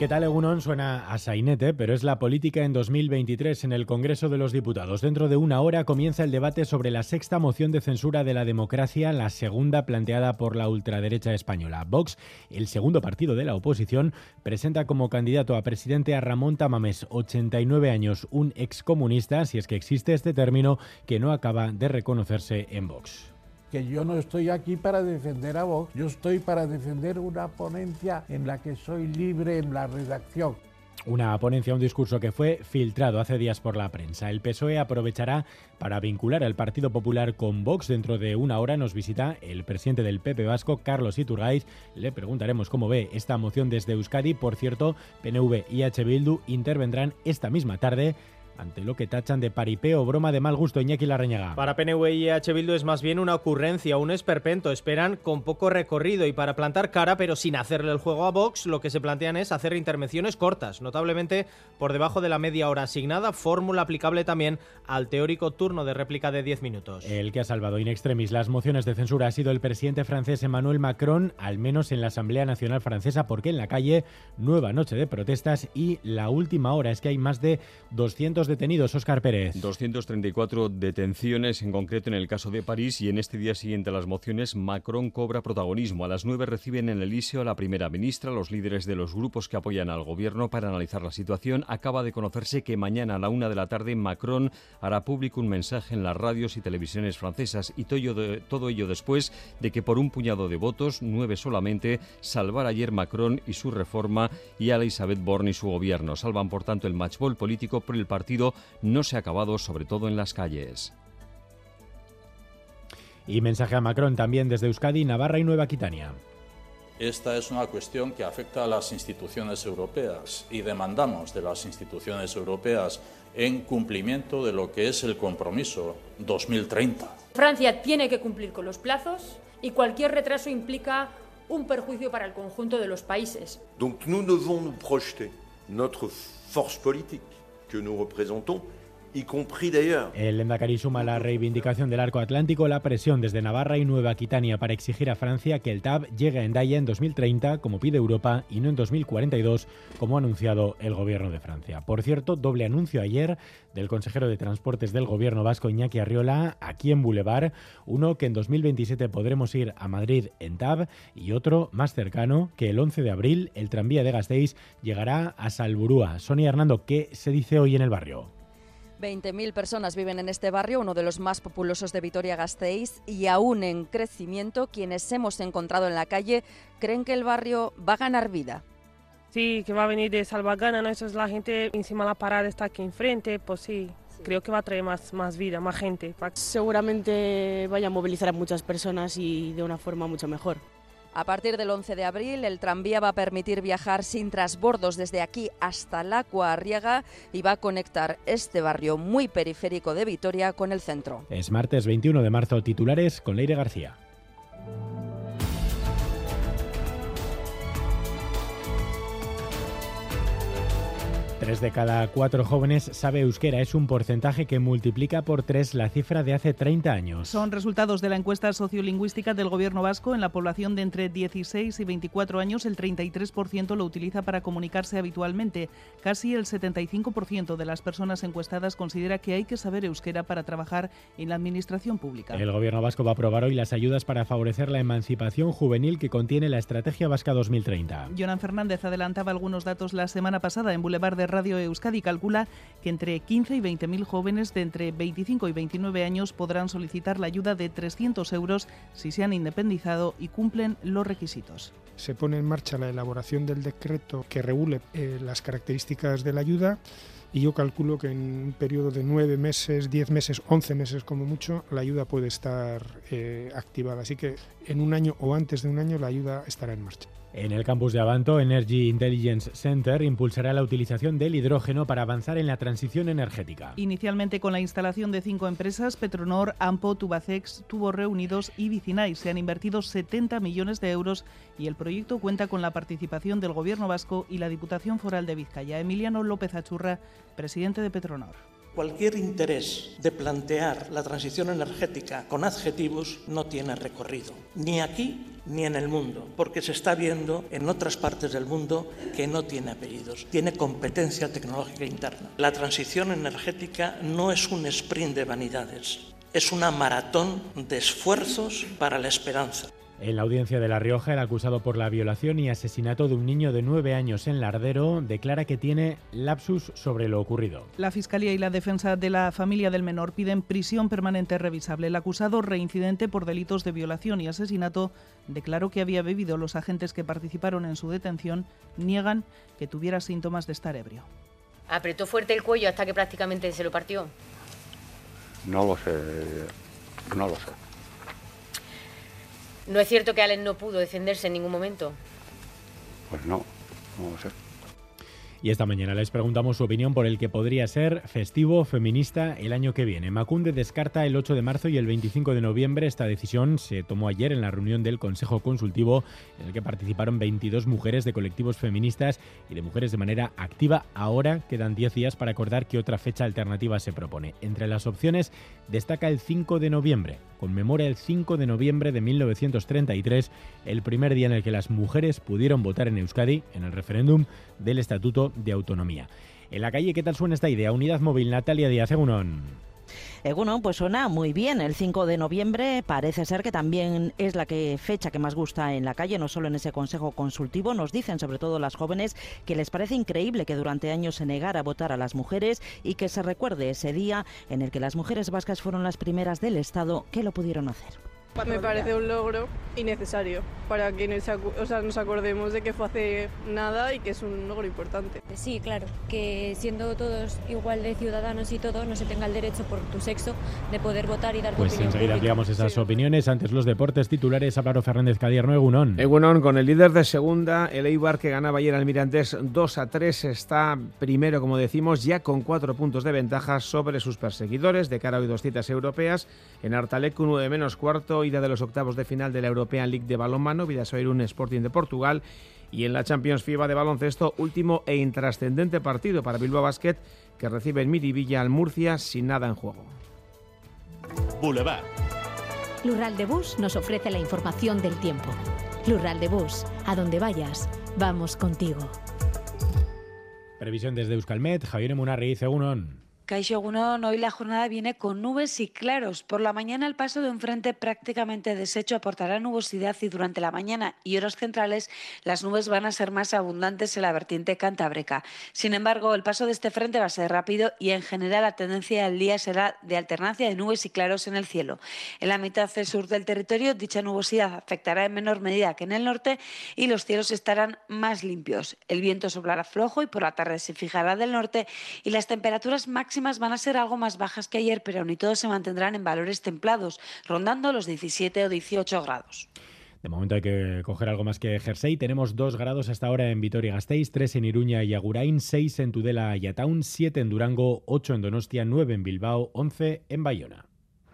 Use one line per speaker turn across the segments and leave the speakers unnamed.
¿Qué tal, Egunon? Suena a sainete, pero es la política en 2023 en el Congreso de los Diputados. Dentro de una hora comienza el debate sobre la sexta moción de censura de la democracia, la segunda planteada por la ultraderecha española. Vox, el segundo partido de la oposición, presenta como candidato a presidente a Ramón Tamames, 89 años, un excomunista, si es que existe este término, que no acaba de reconocerse en Vox
que yo no estoy aquí para defender a Vox, yo estoy para defender una ponencia en la que soy libre en la redacción.
Una ponencia, un discurso que fue filtrado hace días por la prensa. El PSOE aprovechará para vincular al Partido Popular con Vox. Dentro de una hora nos visita el presidente del PP Vasco, Carlos Iturgaiz. Le preguntaremos cómo ve esta moción desde Euskadi. Por cierto, PNV y H. Bildu intervendrán esta misma tarde ante lo que tachan de paripeo o broma de mal gusto Iñaki Larreñaga.
Para PNV y EH Bildu es más bien una ocurrencia, un esperpento. Esperan con poco recorrido y para plantar cara, pero sin hacerle el juego a Vox, lo que se plantean es hacer intervenciones cortas, notablemente por debajo de la media hora asignada, fórmula aplicable también al teórico turno de réplica de 10 minutos.
El que ha salvado in extremis las mociones de censura ha sido el presidente francés Emmanuel Macron, al menos en la Asamblea Nacional Francesa, porque en la calle nueva noche de protestas y la última hora es que hay más de 200 detenidos, Óscar Pérez.
234 detenciones, en concreto en el caso de París, y en este día siguiente a las mociones, Macron cobra protagonismo. A las 9 reciben en el Elíseo a la primera ministra, los líderes de los grupos que apoyan al gobierno para analizar la situación. Acaba de conocerse que mañana a la una de la tarde Macron hará público un mensaje en las radios y televisiones francesas, y todo ello después de que por un puñado de votos, nueve solamente, salvar ayer Macron y su reforma y a Elizabeth Borne y su gobierno. Salvan, por tanto, el matchball político por el partido no se ha acabado, sobre todo en las calles.
Y mensaje a Macron también desde Euskadi, Navarra y Nueva Aquitania.
Esta es una cuestión que afecta a las instituciones europeas y demandamos de las instituciones europeas en cumplimiento de lo que es el compromiso 2030.
Francia tiene que cumplir con los plazos y cualquier retraso implica un perjuicio para el conjunto de los países.
Donc nous devons nous projeter notre force politique que nous représentons
El Endacari suma la reivindicación del arco atlántico, la presión desde Navarra y Nueva Aquitania para exigir a Francia que el TAB llegue a Endaya en 2030, como pide Europa, y no en 2042, como ha anunciado el gobierno de Francia. Por cierto, doble anuncio ayer del consejero de Transportes del gobierno vasco Iñaki Arriola aquí en Boulevard, uno que en 2027 podremos ir a Madrid en TAB y otro más cercano que el 11 de abril el tranvía de Gasteiz llegará a Salburúa. Sonia Hernando, ¿qué se dice hoy en el barrio?
20.000 personas viven en este barrio, uno de los más populosos de Vitoria-Gasteiz, y aún en crecimiento, quienes hemos encontrado en la calle creen que el barrio va a ganar vida.
Sí, que va a venir de Salvagana, ¿no? Eso es la gente encima de la parada está aquí enfrente, pues sí, creo que va a traer más, más vida, más gente.
Seguramente vaya a movilizar a muchas personas y de una forma mucho mejor.
A partir del 11 de abril, el tranvía va a permitir viajar sin trasbordos desde aquí hasta la Arriaga y va a conectar este barrio muy periférico de Vitoria con el centro.
Es martes 21 de marzo, titulares con Leire García. Tres de cada cuatro jóvenes sabe euskera. Es un porcentaje que multiplica por tres la cifra de hace 30 años.
Son resultados de la encuesta sociolingüística del Gobierno vasco. En la población de entre 16 y 24 años, el 33% lo utiliza para comunicarse habitualmente. Casi el 75% de las personas encuestadas considera que hay que saber euskera para trabajar en la administración pública.
El Gobierno vasco va a aprobar hoy las ayudas para favorecer la emancipación juvenil que contiene la Estrategia Vasca 2030.
Jonan Fernández adelantaba algunos datos la semana pasada en Boulevard de Radio Euskadi calcula que entre 15 y 20 mil jóvenes de entre 25 y 29 años podrán solicitar la ayuda de 300 euros si se han independizado y cumplen los requisitos.
Se pone en marcha la elaboración del decreto que regule eh, las características de la ayuda y yo calculo que en un periodo de 9 meses, 10 meses, 11 meses como mucho, la ayuda puede estar eh, activada. Así que en un año o antes de un año la ayuda estará en marcha.
En el campus de Avanto, Energy Intelligence Center impulsará la utilización del hidrógeno para avanzar en la transición energética.
Inicialmente con la instalación de cinco empresas, Petronor, Ampo, Tubacex, Tubos Reunidos y Vicinay, se han invertido 70 millones de euros y el proyecto cuenta con la participación del Gobierno vasco y la Diputación Foral de Vizcaya. Emiliano López Achurra, presidente de Petronor.
Cualquier interés de plantear la transición energética con adjetivos no tiene recorrido, ni aquí ni en el mundo, porque se está viendo en otras partes del mundo que no tiene apellidos, tiene competencia tecnológica interna. La transición energética no es un sprint de vanidades, es una maratón de esfuerzos para la esperanza.
En la audiencia de La Rioja, el acusado por la violación y asesinato de un niño de nueve años en Lardero declara que tiene lapsus sobre lo ocurrido.
La Fiscalía y la defensa de la familia del menor piden prisión permanente revisable. El acusado, reincidente por delitos de violación y asesinato, declaró que había bebido. Los agentes que participaron en su detención niegan que tuviera síntomas de estar ebrio.
¿Apretó fuerte el cuello hasta que prácticamente se lo partió?
No lo sé, no lo sé.
¿No es cierto que Allen no pudo defenderse en ningún momento?
Pues no, no sé.
Y esta mañana les preguntamos su opinión por el que podría ser festivo feminista el año que viene. Macunde descarta el 8 de marzo y el 25 de noviembre. Esta decisión se tomó ayer en la reunión del Consejo Consultivo en el que participaron 22 mujeres de colectivos feministas y de mujeres de manera activa. Ahora quedan 10 días para acordar qué otra fecha alternativa se propone. Entre las opciones destaca el 5 de noviembre. Conmemora el 5 de noviembre de 1933, el primer día en el que las mujeres pudieron votar en Euskadi en el referéndum del Estatuto de Autonomía. En la calle, ¿qué tal suena esta idea? Unidad Móvil, Natalia Díaz, Egunon.
Egunon, pues suena muy bien. El 5 de noviembre parece ser que también es la que fecha que más gusta en la calle, no solo en ese consejo consultivo. Nos dicen, sobre todo las jóvenes, que les parece increíble que durante años se negara a votar a las mujeres y que se recuerde ese día en el que las mujeres vascas fueron las primeras del Estado que lo pudieron hacer.
Me parece un logro innecesario para que nos, o sea, nos acordemos de que fue hace nada y que es un logro importante.
Sí, claro, que siendo todos igual de ciudadanos y todo, no se tenga el derecho por tu sexo de poder votar y dar
Pues
tu opinión
enseguida ampliamos esas opiniones. Antes los deportes titulares, Álvaro Fernández Cadierno, Egunon.
Egunon, con el líder de segunda, el Eibar que ganaba ayer al Mirandés 2 a 3, está primero, como decimos, ya con cuatro puntos de ventaja sobre sus perseguidores de cara a hoy dos citas europeas. En Artalecu 9 menos cuarto, ida de los octavos de final de la European League de balonmano, Vidasoir Sporting de Portugal. Y en la Champions FIBA de baloncesto, último e intrascendente partido para Bilbao Basket, que recibe en Miribilla al Murcia sin nada en juego.
Boulevard.
Lural de Bus nos ofrece la información del tiempo. Lural de Bus, a donde vayas, vamos contigo.
Previsión desde Euskalmet, Javier Munarriz, Egunon.
Caixo Egunon, hoy la jornada viene con nubes y claros. Por la mañana el paso de un frente prácticamente deshecho aportará nubosidad y durante la mañana y horas centrales las nubes van a ser más abundantes en la vertiente cantábrica. Sin embargo, el paso de este frente va a ser rápido y en general la tendencia del día será de alternancia de nubes y claros en el cielo. En la mitad sur del territorio dicha nubosidad afectará en menor medida que en el norte y los cielos estarán más limpios. El viento soplará flojo y por la tarde se fijará del norte y las temperaturas máximas van a ser algo más bajas que ayer, pero aún y todo se mantendrán en valores templados, rondando los 17 o 18 grados.
De momento hay que coger algo más que jersey. Tenemos 2 grados hasta ahora en Vitoria-Gasteiz, 3 en Iruña y Agurain, 6 en Tudela y Ataun, 7 en Durango, 8 en Donostia, 9 en Bilbao, 11 en Bayona.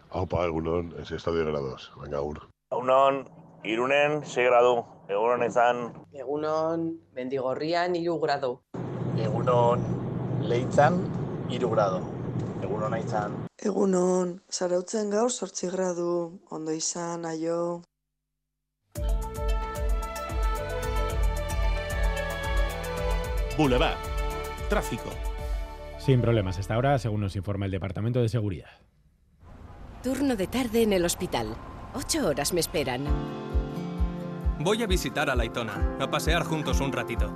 Aupa, egunon, ez estadio grados. Venga, ur.
Egunon, Irunen, 6 gradu. Egunon izan.
Egunon, Mendigorrian, hiru gradu.
Egunon, Leitzan, hiru gradu. Egunon izan.
Egunon, zarautzen gaur sortzi gradu, ondo izan, aio.
Boulevard. Tráfico.
Sin problemas hasta ahora, según nos informa el Departamento de Seguridad.
Turno de tarde en el hospital. Ocho horas me esperan.
Voy a visitar a Laitona, a pasear juntos un ratito.